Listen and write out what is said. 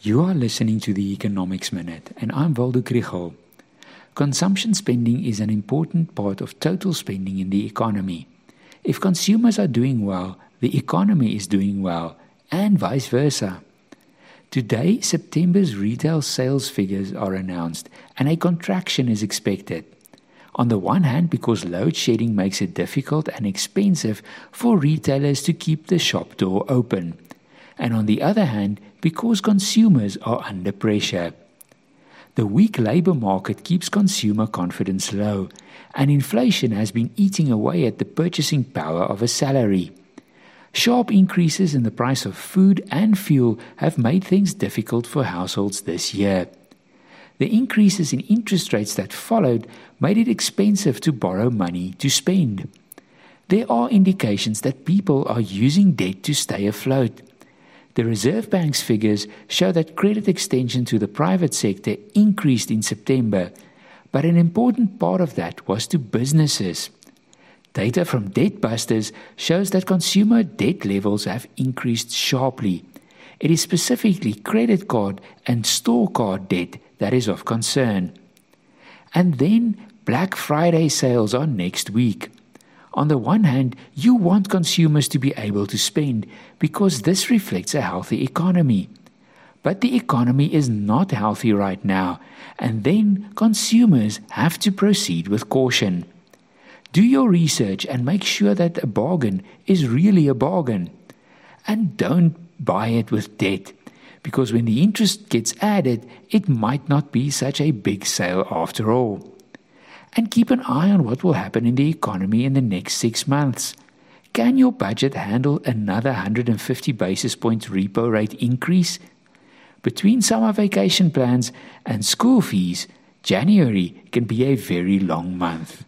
You are listening to the Economics Minute, and I'm Waldo Krugell. Consumption spending is an important part of total spending in the economy. If consumers are doing well, the economy is doing well, and vice versa. Today, September's retail sales figures are announced, and a contraction is expected. On the one hand, because load shedding makes it difficult and expensive for retailers to keep the shop door open and on the other hand, because consumers are under pressure. The weak labor market keeps consumer confidence low, and inflation has been eating away at the purchasing power of a salary. Sharp increases in the price of food and fuel have made things difficult for households this year. The increases in interest rates that followed made it expensive to borrow money to spend. There are indications that people are using debt to stay afloat. The Reserve Bank's figures show that credit extension to the private sector increased in September, but an important part of that was to businesses. Data from Debtbusters shows that consumer debt levels have increased sharply. It is specifically credit card and store card debt that is of concern. And then Black Friday sales are next week. On the one hand, you want consumers to be able to spend because this reflects a healthy economy. But the economy is not healthy right now, and then consumers have to proceed with caution. Do your research and make sure that a bargain is really a bargain. And don't buy it with debt, because when the interest gets added, it might not be such a big sale after all and keep an eye on what will happen in the economy in the next six months. Can your budget handle another 150 basis points repo rate increase? Between summer vacation plans and school fees, January can be a very long month.